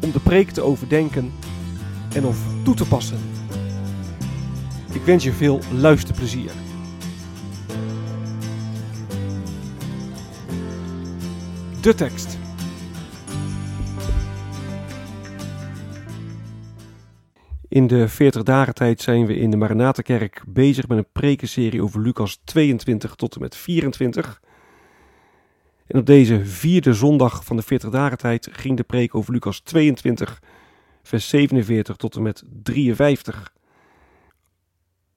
om de preek te overdenken en of toe te passen. Ik wens je veel luisterplezier. De tekst. In de 40 dagen tijd zijn we in de Maranatenkerk bezig met een prekenserie over Lucas 22 tot en met 24. En op deze vierde zondag van de 40 dagen tijd ging de preek over Lucas 22, vers 47 tot en met 53.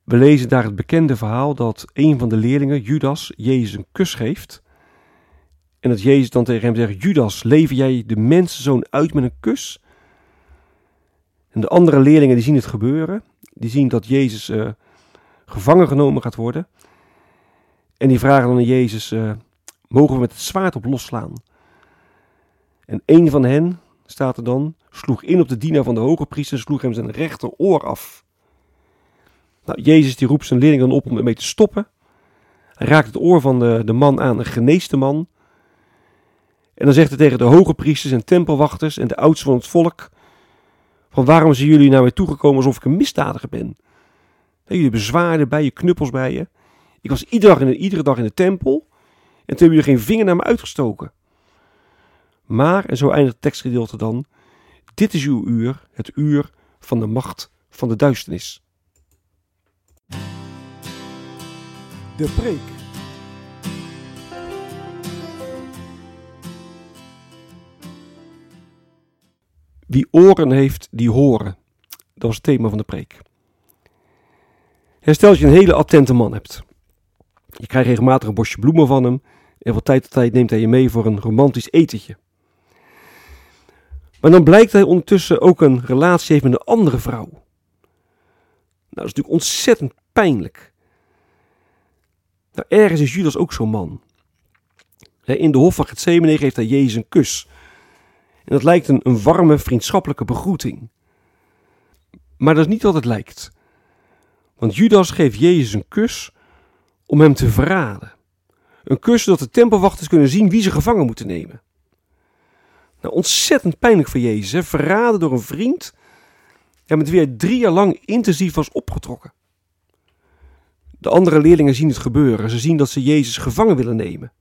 We lezen daar het bekende verhaal dat een van de leerlingen, Judas, Jezus een kus geeft. En dat Jezus dan tegen hem zegt: Judas, lever jij de mensenzoon uit met een kus? En de andere leerlingen die zien het gebeuren. Die zien dat Jezus uh, gevangen genomen gaat worden. En die vragen dan aan Jezus: uh, Mogen we met het zwaard op losslaan? En een van hen, staat er dan, sloeg in op de dienaar van de hoge priester en sloeg hem zijn rechteroor af. Nou, Jezus die roept zijn leerlingen dan op om ermee te stoppen. Hij raakt het oor van de, de man aan, een geneeste man. En dan zegt hij tegen de hoge priesters en tempelwachters en de oudsten van het volk: van waarom zijn jullie naar mij toegekomen alsof ik een misdadiger ben? Jullie hebben zwaarden bij je, knuppels bij je. Ik was iedere dag in, iedere dag in de tempel en toen hebben jullie geen vinger naar me uitgestoken. Maar, en zo eindigt het tekstgedeelte dan, dit is uw uur, het uur van de macht van de duisternis. De preek. Wie oren heeft, die horen. Dat was het thema van de preek. Stel dat je een hele attente man hebt. Je krijgt regelmatig een bosje bloemen van hem. En van tijd tot tijd neemt hij je mee voor een romantisch etentje. Maar dan blijkt hij ondertussen ook een relatie heeft met een andere vrouw. Nou, dat is natuurlijk ontzettend pijnlijk. Nou, ergens is Judas ook zo'n man. In de hof van Gethsemane geeft hij Jezus een kus. En dat lijkt een, een warme, vriendschappelijke begroeting. Maar dat is niet wat het lijkt. Want Judas geeft Jezus een kus om hem te verraden. Een kus zodat de tempelwachters kunnen zien wie ze gevangen moeten nemen. Nou, ontzettend pijnlijk voor Jezus, verraden door een vriend ja, met wie hij drie jaar lang intensief was opgetrokken. De andere leerlingen zien het gebeuren. Ze zien dat ze Jezus gevangen willen nemen.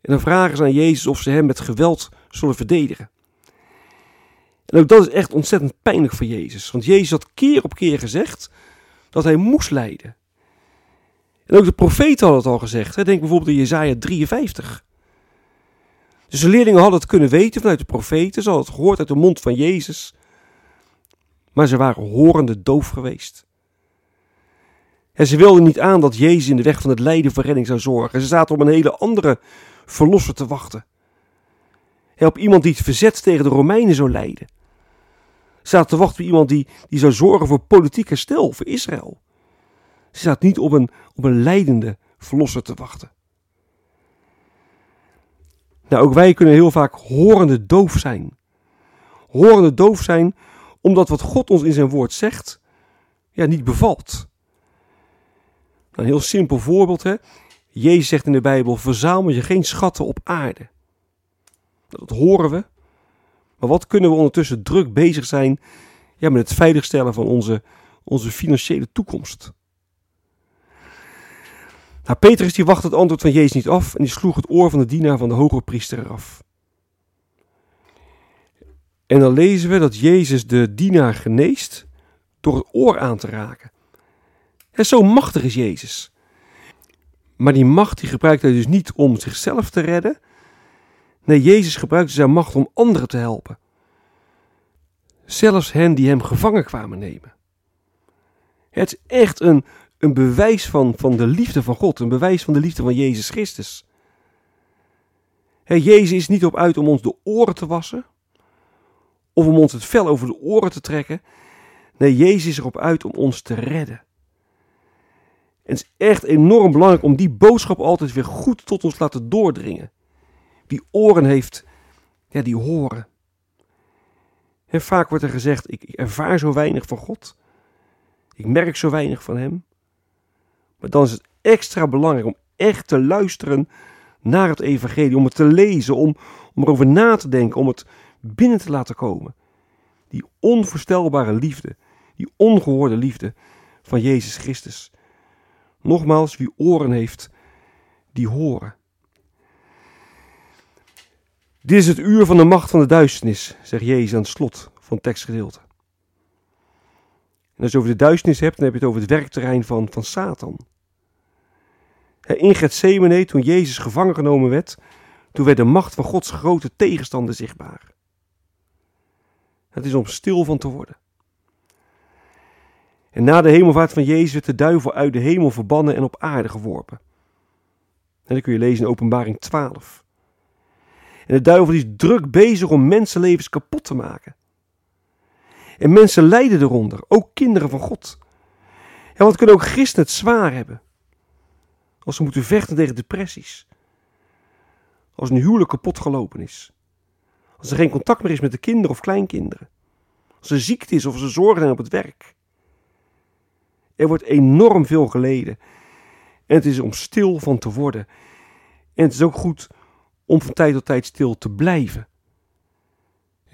En dan vragen ze aan Jezus of ze hem met geweld zullen verdedigen. En ook dat is echt ontzettend pijnlijk voor Jezus. Want Jezus had keer op keer gezegd dat hij moest lijden. En ook de profeten hadden het al gezegd. Denk bijvoorbeeld in Jezaja 53. Dus de leerlingen hadden het kunnen weten vanuit de profeten. Ze hadden het gehoord uit de mond van Jezus. Maar ze waren horende doof geweest. En ze wilden niet aan dat Jezus in de weg van het lijden voor redding zou zorgen. Ze zaten op een hele andere verlosser te wachten. Op iemand die het verzet tegen de Romeinen zou leiden. Ze zaten te wachten op iemand die, die zou zorgen voor politiek herstel voor Israël. Ze zaten niet op een, op een leidende verlosser te wachten. Nou, ook wij kunnen heel vaak horende doof zijn. Horende doof zijn omdat wat God ons in zijn woord zegt, ja, niet bevalt. Een heel simpel voorbeeld, hè. Jezus zegt in de Bijbel: verzamel je geen schatten op aarde. Dat horen we. Maar wat kunnen we ondertussen druk bezig zijn ja, met het veiligstellen van onze, onze financiële toekomst? Nou, Petrus die wachtte het antwoord van Jezus niet af en die sloeg het oor van de dienaar van de hoge priester eraf. En dan lezen we dat Jezus de dienaar geneest door het oor aan te raken. En zo machtig is Jezus. Maar die macht die gebruikt hij dus niet om zichzelf te redden. Nee, Jezus gebruikte zijn macht om anderen te helpen. Zelfs hen die hem gevangen kwamen nemen. Het is echt een, een bewijs van, van de liefde van God, een bewijs van de liefde van Jezus Christus. He, Jezus is niet op uit om ons de oren te wassen, of om ons het vel over de oren te trekken. Nee, Jezus is erop uit om ons te redden. En het is echt enorm belangrijk om die boodschap altijd weer goed tot ons te laten doordringen. Wie oren heeft, ja, die horen. En vaak wordt er gezegd, ik ervaar zo weinig van God. Ik merk zo weinig van Hem. Maar dan is het extra belangrijk om echt te luisteren naar het evangelie. Om het te lezen, om, om erover na te denken, om het binnen te laten komen. Die onvoorstelbare liefde, die ongehoorde liefde van Jezus Christus. Nogmaals, wie oren heeft, die horen. Dit is het uur van de macht van de duisternis, zegt Jezus aan het slot van het tekstgedeelte. En als je over de duisternis hebt, dan heb je het over het werkterrein van, van Satan. In Gethsemane, toen Jezus gevangen genomen werd, toen werd de macht van Gods grote tegenstander zichtbaar. Het is om stil van te worden. En na de hemelvaart van Jezus werd de duivel uit de hemel verbannen en op aarde geworpen. En dat kun je lezen in Openbaring 12. En de duivel is druk bezig om mensenlevens kapot te maken. En mensen lijden eronder, ook kinderen van God. En wat kunnen ook christenen het zwaar hebben. Als ze moeten vechten tegen depressies. Als een huwelijk kapot gelopen is. Als er geen contact meer is met de kinderen of kleinkinderen. Als er ziekte is of ze zorgen zijn op het werk. Er wordt enorm veel geleden. En het is om stil van te worden. En het is ook goed om van tijd tot tijd stil te blijven.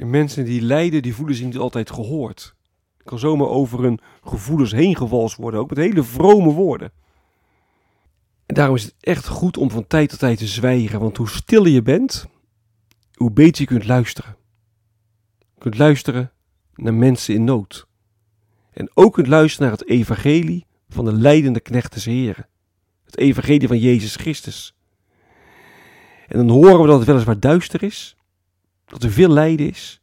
En mensen die lijden, die voelen zich niet altijd gehoord. Ik kan zomaar over hun gevoelens heen gewalst worden, ook met hele vrome woorden. En daarom is het echt goed om van tijd tot tijd te zwijgen, want hoe stiller je bent, hoe beter je kunt luisteren. Je kunt luisteren naar mensen in nood. En ook kunt luisteren naar het evangelie van de leidende knecht des Heren. Het evangelie van Jezus Christus. En dan horen we dat het weliswaar duister is, dat er veel lijden is.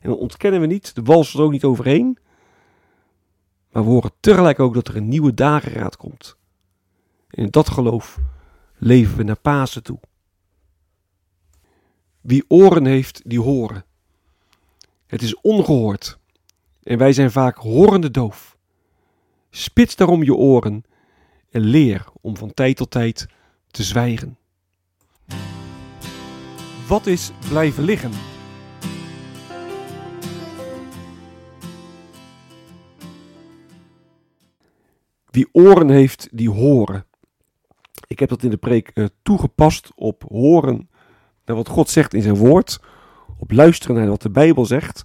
En dan ontkennen we niet, de wals er ook niet overheen. Maar we horen tegelijk ook dat er een nieuwe dageraad komt. En in dat geloof leven we naar Pasen toe. Wie oren heeft, die horen. Het is ongehoord. En wij zijn vaak horende doof. Spits daarom je oren en leer om van tijd tot tijd te zwijgen. Wat is blijven liggen? Wie oren heeft, die horen. Ik heb dat in de preek uh, toegepast op horen naar wat God zegt in zijn woord. Op luisteren naar wat de Bijbel zegt.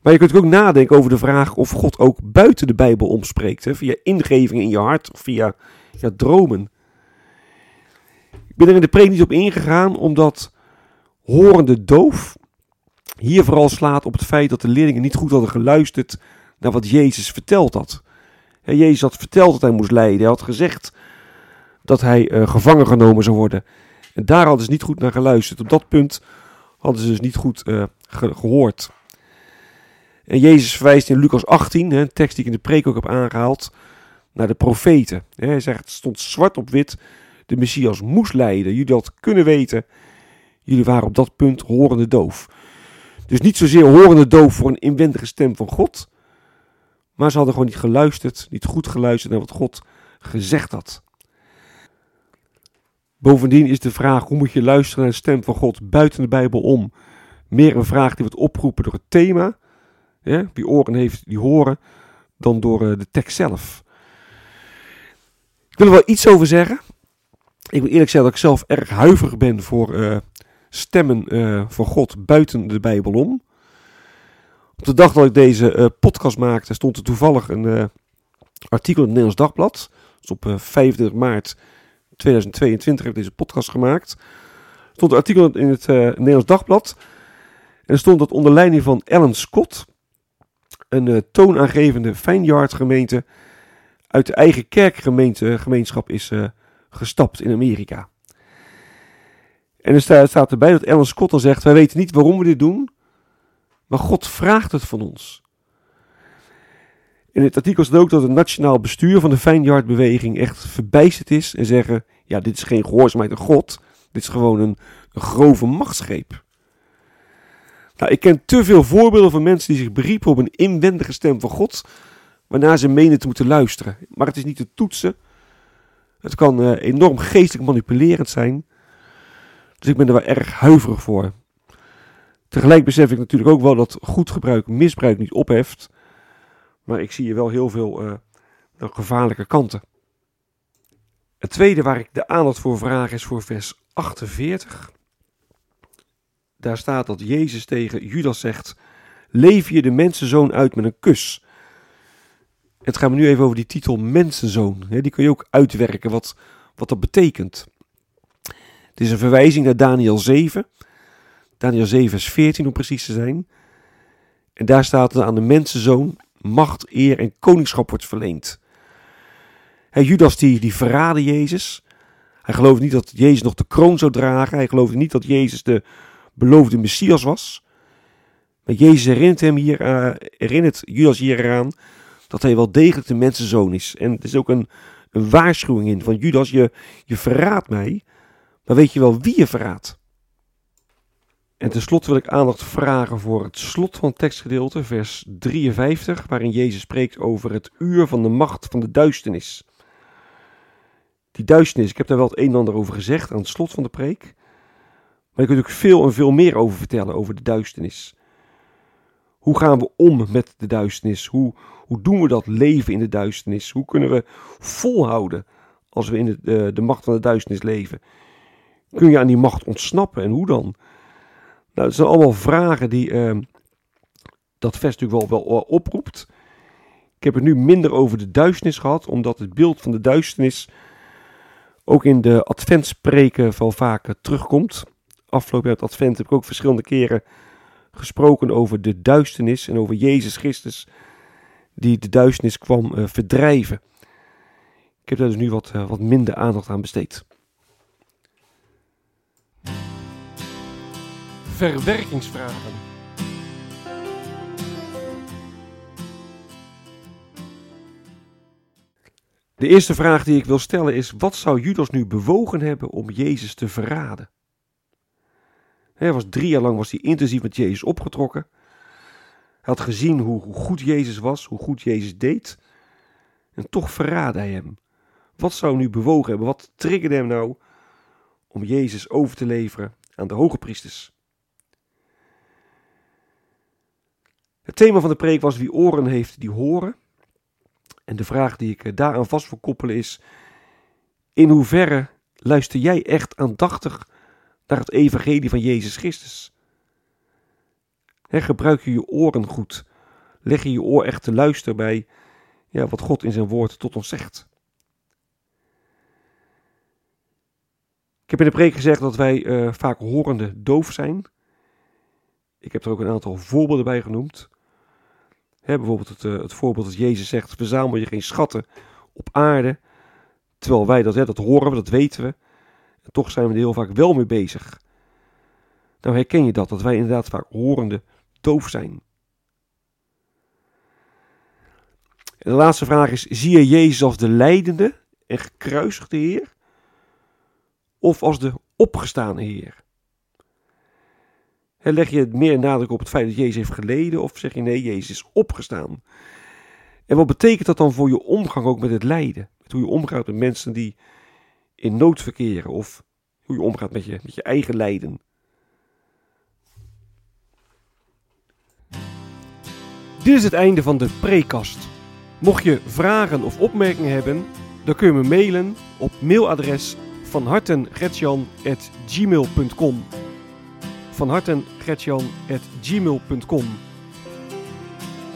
Maar je kunt ook nadenken over de vraag of God ook buiten de Bijbel omspreekt. Hè, via ingevingen in je hart of via, via dromen. Ik ben er in de preek niet op ingegaan, omdat horende doof hier vooral slaat op het feit dat de leerlingen niet goed hadden geluisterd naar wat Jezus verteld had. Jezus had verteld dat hij moest lijden. Hij had gezegd dat hij uh, gevangen genomen zou worden. En daar hadden ze niet goed naar geluisterd. Op dat punt hadden ze dus niet goed ge gehoord. En Jezus verwijst in Lucas 18, hè, een tekst die ik in de preek ook heb aangehaald, naar de profeten. Hij zegt, het stond zwart op wit, de Messias moest lijden. Jullie hadden kunnen weten, jullie waren op dat punt horende doof. Dus niet zozeer horende doof voor een inwendige stem van God, maar ze hadden gewoon niet geluisterd, niet goed geluisterd naar wat God gezegd had. Bovendien is de vraag hoe moet je luisteren naar de stem van God buiten de Bijbel om meer een vraag die wordt opgeroepen door het thema. Ja, wie oren heeft, die horen, dan door uh, de tekst zelf. Ik wil er wel iets over zeggen. Ik wil eerlijk zeggen dat ik zelf erg huiverig ben voor uh, stemmen uh, van God buiten de Bijbel om. Op de dag dat ik deze uh, podcast maakte, stond er toevallig een artikel in het Nederlands Dagblad. Dus op uh, 25 maart 2022 heb ik deze podcast gemaakt. Stond een artikel in het Nederlands Dagblad. En stond dat onder leiding van Alan Scott, een toonaangevende Vineyard gemeente, uit de eigen kerkgemeenschap is gestapt in Amerika. En er staat, erbij dat Alan Scott dan zegt: Wij weten niet waarom we dit doen, maar God vraagt het van ons. In het artikel staat ook dat het nationaal bestuur van de Vineyard-beweging echt verbijsterd is en zeggen: Ja, dit is geen gehoorzaamheid aan God, dit is gewoon een, een grove machtsgreep. Nou, ik ken te veel voorbeelden van mensen die zich beriepen op een inwendige stem van God, waarna ze menen te moeten luisteren. Maar het is niet te toetsen. Het kan uh, enorm geestelijk manipulerend zijn. Dus ik ben er wel erg huiverig voor. Tegelijk besef ik natuurlijk ook wel dat goed gebruik misbruik niet opheft. Maar ik zie hier wel heel veel uh, gevaarlijke kanten. Het tweede waar ik de aandacht voor vraag is voor vers 48. Daar staat dat Jezus tegen Judas zegt: Leef je de mensenzoon uit met een kus. Het gaat me nu even over die titel mensenzoon. Die kun je ook uitwerken wat, wat dat betekent. Het is een verwijzing naar Daniel 7. Daniel 7 vers 14 om precies te zijn. En daar staat aan de mensenzoon macht, eer en koningschap wordt verleend. Judas die, die verraadde Jezus. Hij geloofde niet dat Jezus nog de kroon zou dragen. Hij geloofde niet dat Jezus de beloofde Messias was. Maar Jezus herinnert, hem hier, uh, herinnert Judas hier eraan dat hij wel degelijk de mensenzoon is. En er is ook een, waarschuwing in van Judas, je, je verraadt mij, maar weet je wel wie je verraadt? En tenslotte wil ik aandacht vragen voor het slot van het tekstgedeelte, vers 53, waarin Jezus spreekt over het uur van de macht van de duisternis. Die duisternis, ik heb daar wel het een en ander over gezegd aan het slot van de preek. Maar ik kan natuurlijk veel en veel meer over vertellen, over de duisternis. Hoe gaan we om met de duisternis? Hoe, hoe doen we dat leven in de duisternis? Hoe kunnen we volhouden als we in de, de, de macht van de duisternis leven? Kun je aan die macht ontsnappen en hoe dan? Nou, dat zijn allemaal vragen die uh, dat vers natuurlijk wel, wel oproept. Ik heb het nu minder over de duisternis gehad, omdat het beeld van de duisternis ook in de adventspreken wel vaak terugkomt. Afgelopen jaar het advent heb ik ook verschillende keren gesproken over de duisternis en over Jezus Christus die de duisternis kwam uh, verdrijven. Ik heb daar dus nu wat, uh, wat minder aandacht aan besteed. Verwerkingsvragen. De eerste vraag die ik wil stellen is: wat zou Judas nu bewogen hebben om Jezus te verraden? Hij was drie jaar lang was hij intensief met Jezus opgetrokken. Hij had gezien hoe, hoe goed Jezus was, hoe goed Jezus deed. En toch verraadde hij hem. Wat zou nu bewogen hebben? Wat triggerde hem nou om Jezus over te leveren aan de hoge priesters? Het thema van de preek was wie oren heeft, die horen. En de vraag die ik daaraan vast wil koppelen is: in hoeverre luister jij echt aandachtig naar het evangelie van Jezus Christus? gebruik je je oren goed? Leg je je oor echt te luisteren bij ja, wat God in zijn woord tot ons zegt? Ik heb in de preek gezegd dat wij uh, vaak horende doof zijn. Ik heb er ook een aantal voorbeelden bij genoemd. Hè, bijvoorbeeld het, uh, het, voorbeeld dat Jezus zegt: verzamel je geen schatten op aarde. Terwijl wij dat, hè, dat horen we, dat weten we. Toch zijn we er heel vaak wel mee bezig. Nou herken je dat, dat wij inderdaad vaak horende doof zijn. De laatste vraag is: zie je Jezus als de leidende en gekruisigde Heer? Of als de opgestane Heer? leg je meer nadruk op het feit dat Jezus heeft geleden, of zeg je nee, Jezus is opgestaan? En wat betekent dat dan voor je omgang ook met het lijden? Met hoe je omgaat met mensen die in nood verkeren, of hoe je omgaat met je, met je eigen lijden? Dit is het einde van de prekast. Mocht je vragen of opmerkingen hebben, dan kun je me mailen op mailadres van hartengretjan.gmail.com van hartengretjan.gmail.com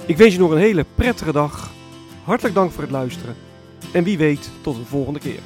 Ik wens je nog een hele prettige dag. Hartelijk dank voor het luisteren. En wie weet tot een volgende keer.